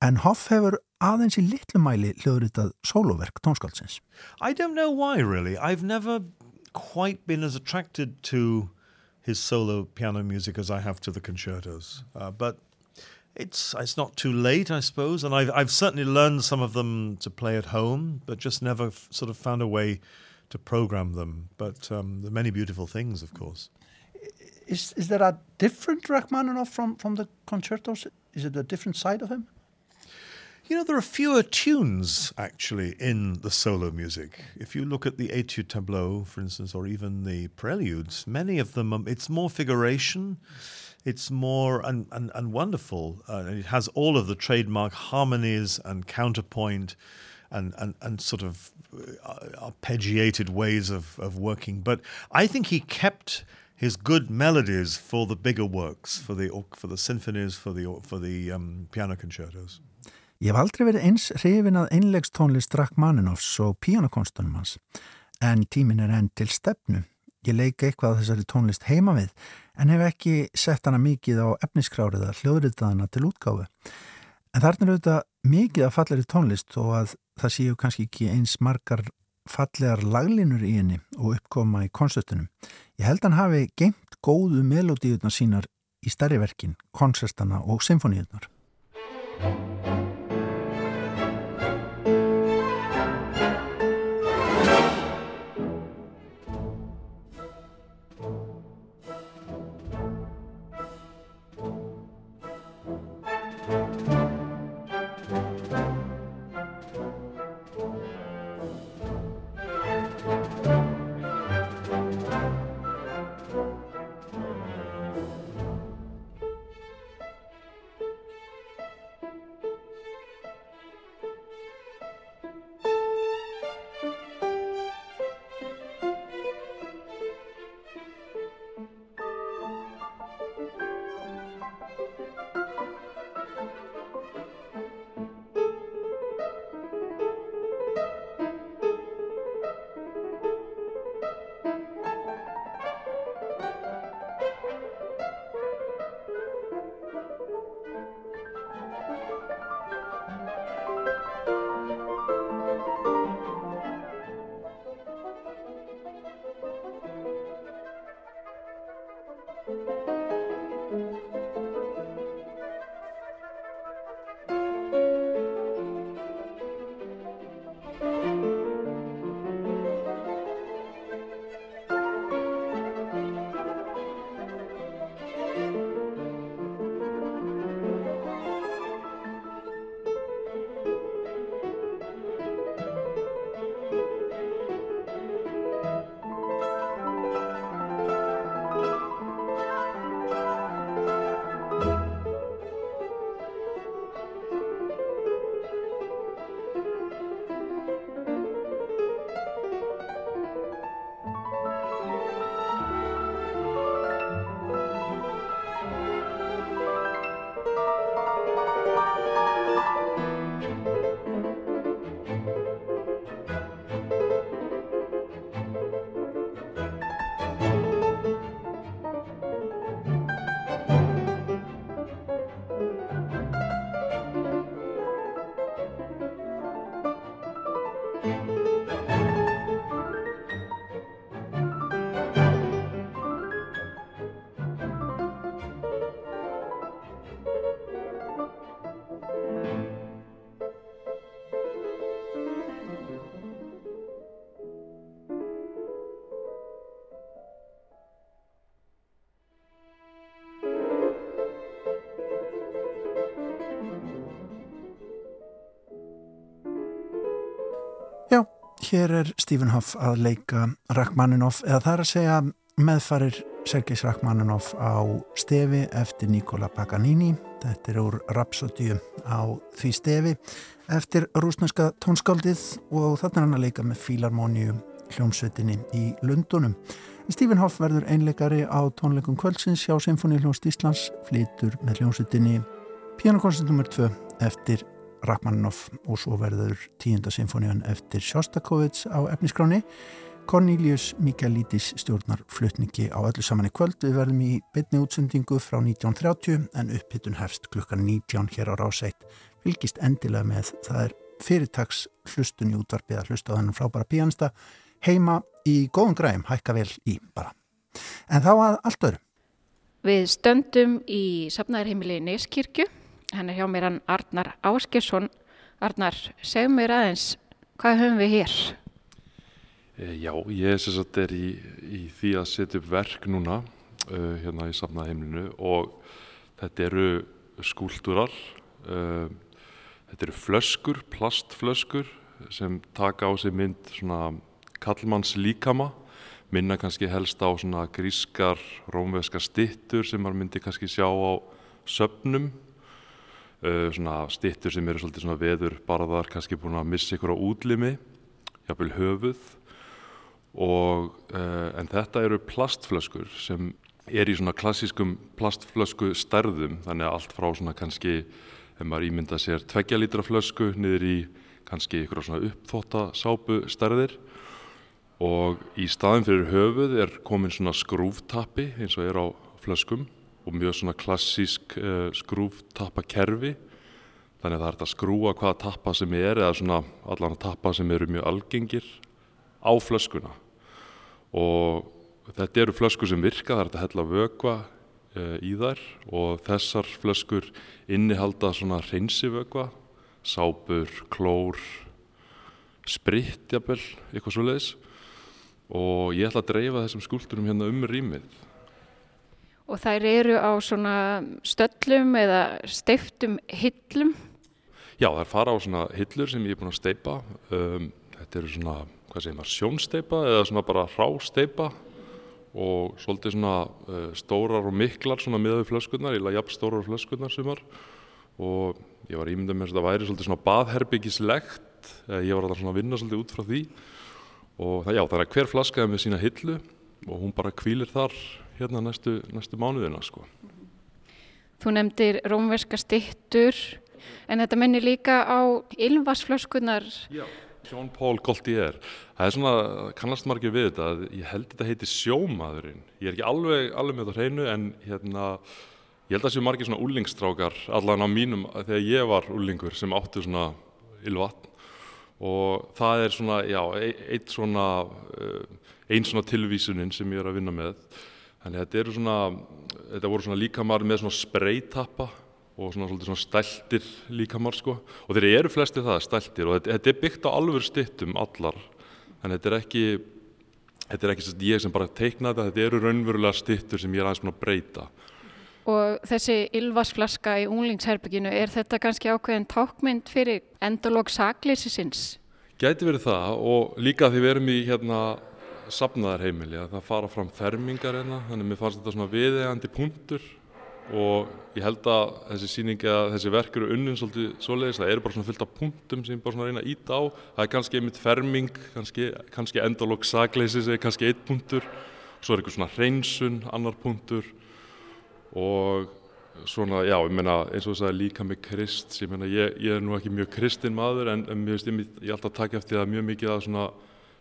En Hoff hefur aðeins í litlu mæli hljóðritað soloverk tónskáldsins. I don't know why really. I've never quite been as attracted to his solo piano music as I have to the concertos. Uh, but it's it's not too late, I suppose, and I've I've certainly learned some of them to play at home, but just never f- sort of found a way to program them. But um, there are many beautiful things, of course. Is is there a different Rachmaninoff from from the concertos? Is it a different side of him? You know, there are fewer tunes actually in the solo music. If you look at the Etude Tableau, for instance, or even the preludes, many of them, um, it's more figuration, it's more and, and, and wonderful. Uh, it has all of the trademark harmonies and counterpoint and, and, and sort of uh, arpeggiated ways of, of working. But I think he kept his good melodies for the bigger works, for the, for the symphonies, for the, for the um, piano concertos. Ég hef aldrei verið eins hrifin að einlegstónlist Rachmaninoffs og píanokonstunum hans, en tímin er enn til stefnu. Ég leika eitthvað þessari tónlist heima við, en hef ekki sett hana mikið á efniskrárið að hljóðritaðana til útgáfu. En þarna er auðvitað mikið að fallari tónlist og að það séu kannski ekki eins margar fallegar laglínur í henni og uppkoma í konsertunum. Ég held hann hafi geimt góðu melodíutna sínar í stærri verkin, konsertana og Hér er Stephen Hoff að leika Rachmaninoff eða það er að segja meðfarir Sergis Rachmaninoff á stefi eftir Nikola Paganini. Þetta er úr Rapsodíu á því stefi eftir rúsneska tónskáldið og þarna er hann að leika með Fílarmóniu hljómsveitinni í Lundunum. Stephen Hoff verður einleikari á tónleikum kvöldsins hjá Sinfoni hljómsd Íslands, flytur með hljómsveitinni Pianokonstint nr. 2 eftir Rachmaninoff og svo verður tíunda symfóníun eftir Sjostakovits á efniskráni. Cornelius Mikalítis stjórnar flutningi á öllu saman í kvöld. Við verðum í beitni útsendingu frá 1930 en upphittun hefst klukkan 19 hér á rásætt. Vilkist endilega með það er fyrirtags hlustun í útvarpið að hlusta á þennum frábæra píansta heima í góðum græm, hækka vel í bara. En þá að allt öru. Við stöndum í safnæðarheimili Neskirkju Hann er hjá mér hann Arnar Áskilsson. Arnar, segð mér aðeins, hvað höfum við hér? Eh, já, ég sem sagt er í, í því að setja upp verk núna uh, hérna í safnaheimlinu og þetta eru skúldurar, uh, þetta eru flöskur, plastflöskur sem taka á sig mynd svona kallmanns líkama minna kannski helst á svona grískar rómveskar stittur sem maður myndi kannski sjá á söpnum uh, svona stittur sem eru svolítið svona veður barðar kannski búin að missa ykkur á útlimi jafnvel höfuð. Og uh, en þetta eru plastflöskur sem er í svona klassískum plastflösku stærðum. Þannig að allt frá svona kannski ef maður ímynda sér tveggja lítra flösku niður í kannski ykkur svona uppþótta sápu stærðir. Og í staðin fyrir höfuð er komin svona skrúftappi eins og er á flöskum og mjög svona klassísk uh, skrúftappakerfi. Þannig að það er að skrúa hvaða tappa sem er eða svona allan tappa sem eru mjög algengir á flöskuna. Og þetta eru flöskur sem virka, það er að hella vögva uh, í þær og þessar flöskur innihalda svona hreinsivögva sápur, klór spritt jafnvel, eitthvað svo leiðis og ég ætla að dreifa þessum skúlturum hérna um rýmið. Og þær eru á svona stöllum eða steiftum hillum? Já, þær fara á svona hillur sem ég er búin að steipa. Um, þetta eru svona, hvað segir maður, sjónsteipa eða svona bara rásteipa og svolítið svona uh, stórar og miklar svona miðaðu flöskunnar, ég laði jafn stórar flöskunnar sumar og ég var ímyndað með að það væri svolítið svona baðherbyggislegt, ég var alltaf svona að vinna svolítið út frá því og það, já, það er hver flaskaði með sína hillu og hún bara kvílir þar hérna næstu, næstu mánuðina sko. Þú nefndir rómverska stittur en þetta menni líka á ylvarsflöskunar Sjón Pól Goltier það er svona, kannast margir við þetta ég held þetta heiti sjómaðurinn. Ég er ekki alveg, alveg með þetta hreinu en hérna, ég held að það séu margir svona úlingstrákar allan á mínum þegar ég var úlingur sem áttu svona ylvatn og það er svona, já, eitt svona eh, einn svona tilvísunin sem ég er að vinna með. Þannig að þetta svona þetta voru svona líkamar með svona spreytappa og svona, svona stæltir líkamar sko. Og þeir eru flesti það stæltir. Og þetta, þetta er byggt á alveg stittum allar. Þannig að þetta er ekki þetta er ekki ég sem bara teikna þetta þetta eru raunverulega stittur sem ég er aðeins svona að breyta. Og þessi ylvasflaska í unglingsherbygginu, er þetta kannski ákveðin tákmynd fyrir endalók saklýsisins? Gæti verið það og líka því við erum í hérna sapnaðarheimili að það fara fram fermingar hérna, þannig að mér fannst þetta svona viðegandi punktur og ég held að þessi síningi að þessi verk eru unnum svolítið svoleiðis, það eru bara svona fyllt af punktum sem ég bara svona reyna að íta á, það er kannski einmitt ferming, kannski, kannski endalók saklýsis eða kannski eitt punktur, svo er eitthvað svona hreinsun, annar punktur. Og svona, já, ég meina eins og þess að líka með krist, ég meina ég, ég er nú ekki mjög kristin maður en, en mér finnst ég, ég alltaf taka eftir það mjög mikið að svona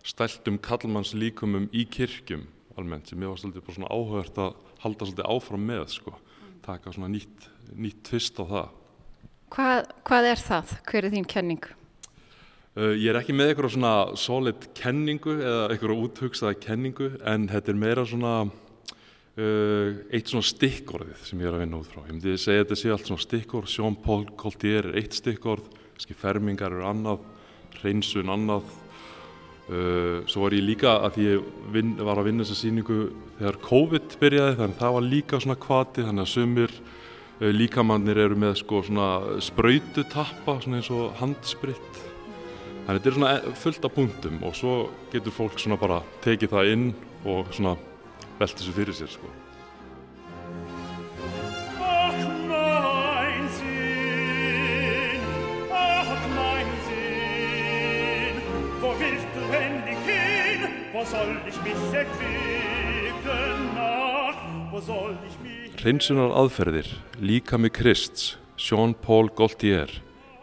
stæltum kallmanns líkumum í kirkjum almennt sem ég var svolítið bara svona áhört að halda svolítið áfram með sko, taka svona nýtt, nýtt tvist á það. Hvað, hvað er það? Hver er þín kenning? Uh, ég er ekki með eitthvað svona solid kenningu eða eitthvað úthugsaða kenningu en þetta er meira svona Uh, eitt svona stikkorðið sem ég er að vinna út frá. Ég myndi segja þetta sé allt svona stikkorð, Sjón Pól Koltier er eitt stikkorð, fermingar eru annað, reynsun annað. Uh, svo var ég líka að ég vin, var að vinna þessa síningu þegar COVID byrjaði þannig að það var líka svona kvati þannig að sumir uh, líkamannir eru með sko svona spraututappa svona eins og handspritt. Þannig að þetta er svona fullt af punktum og svo getur fólk svona bara tekið það inn og svona velta þessu fyrir sér sko. Hreinsunar aðferðir, líka með Krists, Jean-Paul Gaultier,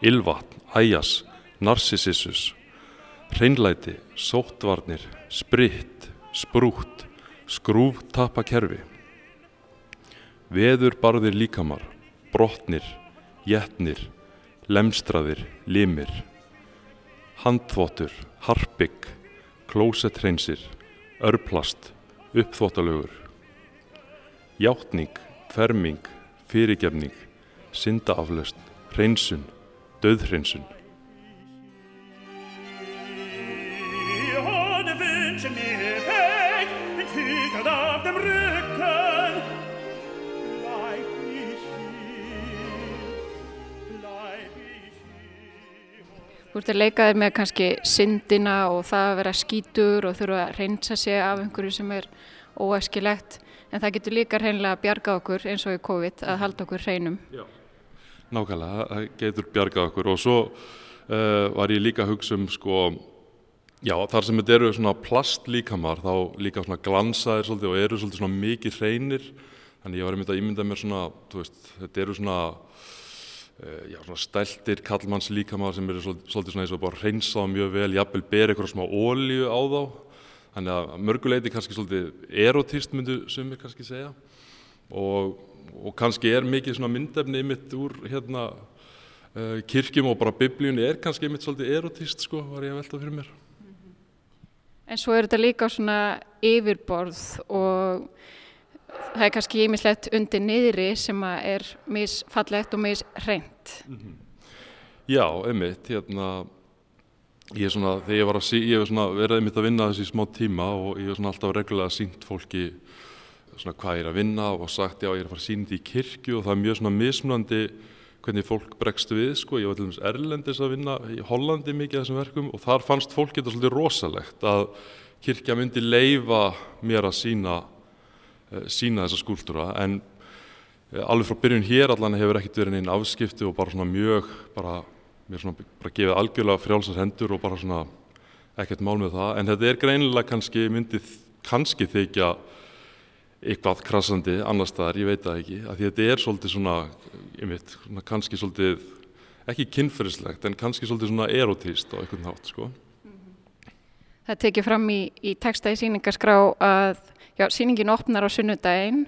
Ylvatn, Æjas, Narsissus, hreinlæti, sóttvarnir, spritt, sprútt, skrúftappakerfi. Veður barðir líkamar brotnir, jetnir lemstraðir, limir. Handþvottur harpigg, klósetreinsir örplast, uppþvottalögur hjáttning ferming, fyrirgefning syndaaflöst, hreinsun, döðhreinsun. Þú ert að leika þér með kannski syndina og það að vera skítur og þurfa að reynsa sig af einhverju sem er óæskilegt. En það getur líka hreinlega að bjarga okkur eins og í COVID að halda okkur hreinum. Nákvæmlega, það getur bjargað okkur. Og svo uh, var ég líka að hugsa um sko, já þar sem þetta eru svona plast líkamar þá líka svona glansaðir svolítið og eru svolítið svona mikið hreinir. Þannig ég var einmitt að ímynda mér svona, þú veist, þetta eru svona já svona stæltir kallmanns líkamar sem eru svolítið, svona eins og bara hreinsaða mjög vel, jafnvel ber eitthvað smá ólíu á þá. Þannig að mörguleiti kannski svolítið erotíst myndu sumir kannski segja. Og, og kannski er mikið svona myndefni ymitt úr hérna uh, kirkjum og bara biblíunni er kannski ymitt svolítið erotíst sko, var ég að velta fyrir mér. En svo er þetta líka svona yfirborð og það er kannski ímislegt undir niðri sem er misfallegt og misreint. Já, ymitt, hérna, ég er svona, þegar ég var að sí, ég hef svona verið ymitt að vinna þessi smá tíma og ég hef svona alltaf reglulega sínt fólki svona hvað ég er að vinna og sagt já ég er að fara að sína þetta í kirkju og það er mjög svona mismunandi hvernig fólk bregst við sko, ég var til dæmis erlendis að vinna í Hollandi mikið af þessum verkum og þar fannst fólk þetta svolítið rosalegt að kirkja myndi leifa mér að sína, sína þessa skúltúra en uh, alveg frá byrjun hér allan hefur ekkert verið einn afskipti og bara svona mjög bara, mér svona bara gefið algjörlega frjálsar hendur og bara svona ekkert mál með það en þetta er greinilega kannski myndið kannski þykja eitthvað krassandi annar staðar, ég veit það ekki að því þetta er svolítið svona, veit, svona kannski svolítið, ekki kynferðislegt en kannski svolítið svona erotíst á einhvern nátt, sko. Það tekið fram í, í texta í síningaskrá að já, síningin opnar á sunnudaginn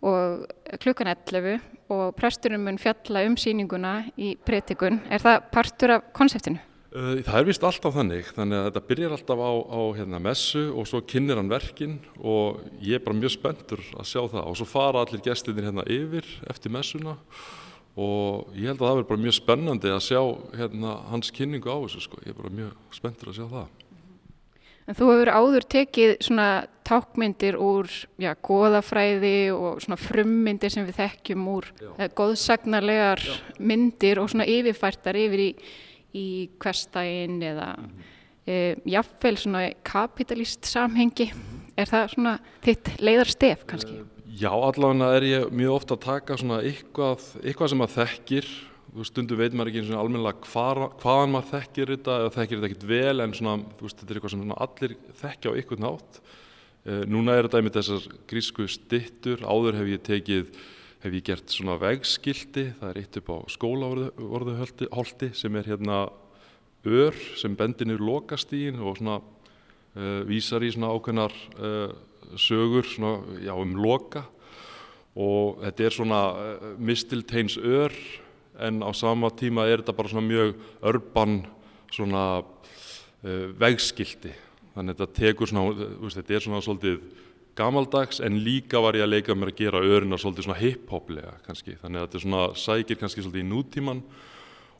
og klukkan 11 og presturinn mun fjalla um síninguna í pretikun. Er það partur af konseptinu? Uh, Það er vist alltaf þannig, þannig að þetta byrjar alltaf á, á hérna, messu og svo kynir hann verkin og ég er bara mjög spenntur að sjá það og svo fara allir gestinir hérna yfir eftir messuna og ég held að það verður bara mjög spennandi að sjá hérna, hans kynningu á þessu sko, ég er bara mjög spenntur að sjá það. En þú hefur áður tekið svona tákmyndir úr já, goðafræði og svona frummyndir sem við þekkjum úr eh, góðsagnarlegar myndir og svona yfirfærtar yfir í, í hverstægin eða e, jafnvel svona kapitalist samhengi. Er það svona þitt leiðarstef kannski? Já, allavega er ég mjög ofta að taka svona eitthvað, eitthvað sem maður þekkir stundum veit maður ekki almennilega hvar, hvaðan maður þekkir þetta eða þekkir þetta ekkert vel en svona, veist, þetta er eitthvað sem allir þekkja á ykkur nátt. Uh, núna er þetta einmitt þessar grísku stittur, áður hef ég tekið, hef ég gert svona vegskildi, það er eitt upp á skólaorðuholti sem er hérna ör sem bendinir lokastígin og svona uh, vísar í svona ákveðnar uh, sögur svona, já, um loka. Og þetta er svona uh, mistilteins ör en á sama tíma er þetta bara svona mjög örban svona uh, vegskildi þannig að þetta tekur svona, veist, þetta er svona svolítið gamaldags en líka var ég að leika mér að gera örina svolítið svona hip-hoplega kannski, þannig að þetta er svona sækir kannski svolítið í nútíman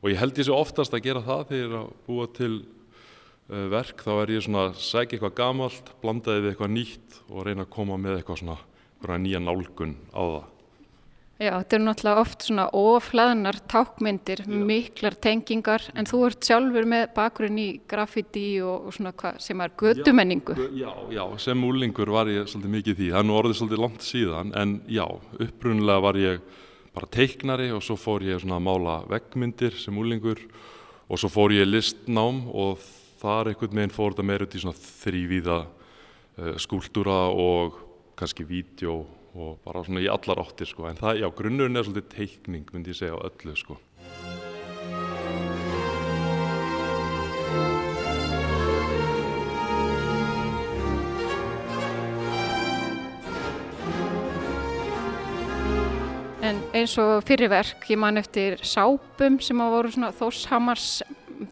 og ég held ég sé oftast að gera það þegar ég er að búa til uh, verk, þá er ég svona að sækja eitthvað gamalt, blandaði við eitthvað nýtt og reyna að koma með eitthvað svona nýja nálgun á það. Já, þetta eru náttúrulega oft svona oflaðnar tákmyndir, miklar tengingar, en þú ert sjálfur með bakgrunn í graffiti og, og svona hvað sem er gödumenningu. Já, já, sem úlingur var ég svolítið mikið því, það er nú orðið svolítið langt síðan, en já, upprunnilega var ég bara teiknari og svo fór ég svona að mála veggmyndir sem úlingur og svo fór ég listnám og þar einhvern veginn fór þetta meira út í svona þrývíða uh, skúltúra og kannski vídeo og bara svona í allar áttir sko. En það, já, grunnurinn er svolítið teikning myndi ég segja á öllu sko. En eins og fyrirverk, ég man eftir sápum sem að voru svona þóshamars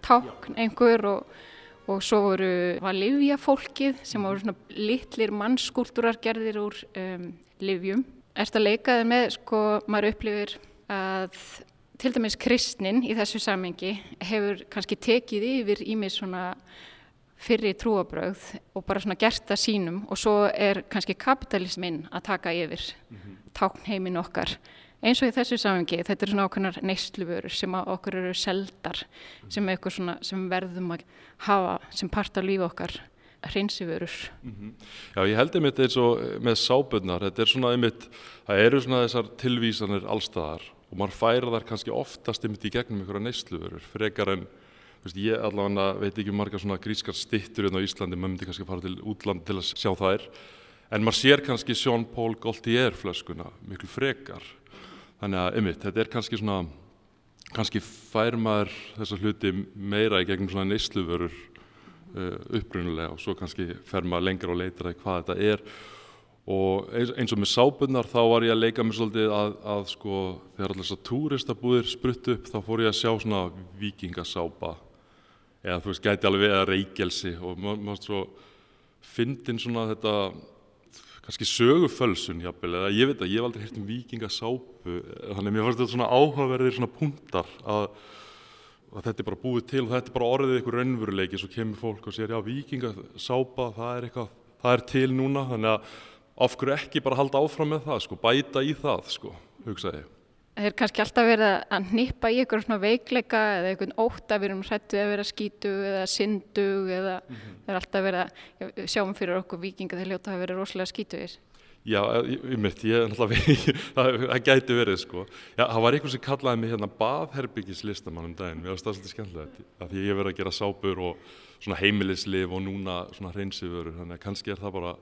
tákn einhver og, og svo voru var livjafólkið sem voru svona litlir mannskúltúrar gerðir úr um, livjum. Erst að leika þið með, sko, maður upplifir að til dæmis kristnin í þessu samengi hefur kannski tekið yfir í mig svona fyrri trúabröð og bara svona gert það sínum og svo er kannski kapitalismin að taka yfir mm -hmm. táknheimin okkar eins og í þessu samengi þetta er svona okkurnar neysluverur sem okkur eru seldar sem, svona, sem verðum að hafa sem part af lífi okkar hreinsiförur mm -hmm. Já, ég held einmitt eins og með sábunnar, þetta er svona einmitt það eru svona þessar tilvísanir allstaðar og maður færa þar kannski oftast einmitt í gegnum einhverja neysluverur frekar en veist, ég allavega veit ekki marga svona grískar stittur hérna á Íslandi, maður myndi kannski fara til útland til að sjá þær en maður sér kannski Sjón Pól Gaultier flöskuna miklu frekar þannig að einmitt, þetta er kannski svona kannski fær maður þessa hluti meira í gegnum svona neysluverur upprunulega og svo kannski fer maður lengra og leitar að hvað þetta er. Og eins og með sábunnar þá var ég að leika mig svolítið að, að sko þegar alltaf þess að túristabúðir sprutt upp þá fór ég að sjá svona vikingasápa eða þú veist gæti alveg eða reykelsi og maður svo fyndin svona þetta kannski sögufölsun jafnvel eða ég veit að ég hef aldrei hirt um vikingasápu þannig að mér fannst þetta svona áhugaverðir svona punktar að og þetta er bara búið til og þetta er bara orðið ykkur raunveruleiki svo kemur fólk og sér já vikingasápa það er eitthvað, það er til núna. Þannig að af hverju ekki bara halda áfram með það sko, bæta í það sko, hugsaði Það er kannski alltaf verið að nýpa í ykkur svona veikleika eða ótt að við erum hrættu að vera skítu eða syndu eða mm -hmm. það er alltaf verið að sjáum fyrir okkur vikinga þegar ljóta að vera rosalega skítuðir Já, ég mitt, ég er náttúrulega, það, það gæti verið sko. Já, það var einhvern sem kallaði mig hérna baðherbyggislistamann um daginn, mér finnst það svolítið skemmtilegt, af því ég verið að gera sápur og svona heimilisliv og núna svona hreinsiförur, þannig að kannski er það bara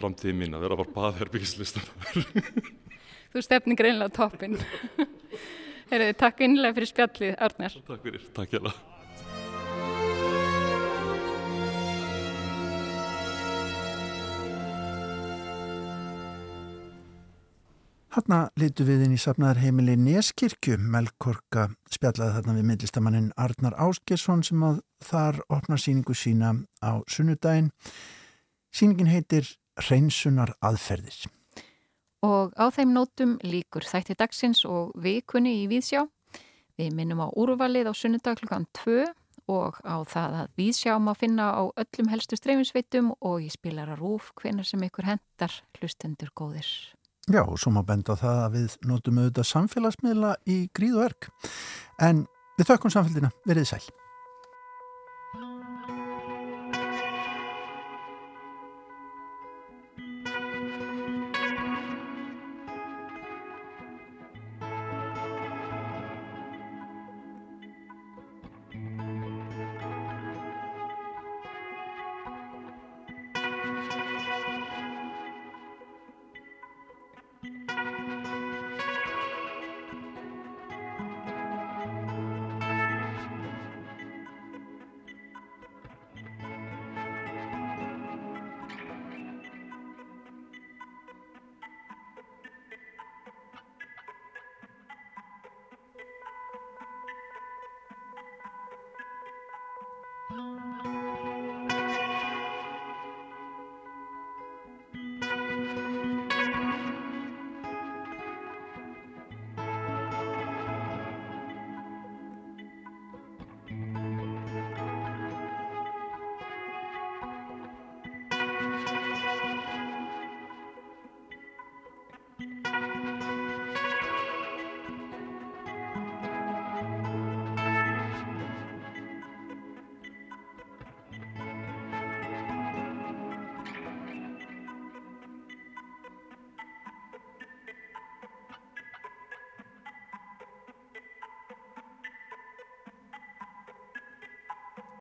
framtíð mín að vera bara baðherbyggislistamann. Þú stefnir greinlega toppinn. Herriði, takk innlega fyrir spjallið, Arnær. Takk fyrir, takk hjá það. Hanna litu við inn í safnaðarheimili Neskirkju, Melkorka spjallaði þarna við myndlistamannin Arnar Áskersson sem að þar opnar síningu sína á sunnudaginn. Síningin heitir Hreinsunar aðferðis. Og á þeim nótum líkur þætti dagsins og vikunni í Víðsjá. Við minnum á úrvalið á sunnudag klukkan 2 og á það að Víðsjá má finna á öllum helstu streyfinsveitum og í spilara rúf hvenar sem ykkur hendar hlustendur góðir. Já, og svo má benda það að við notum auðvitað samfélagsmiðla í gríð og örk. En við þökkum samfélgina, verið sæl.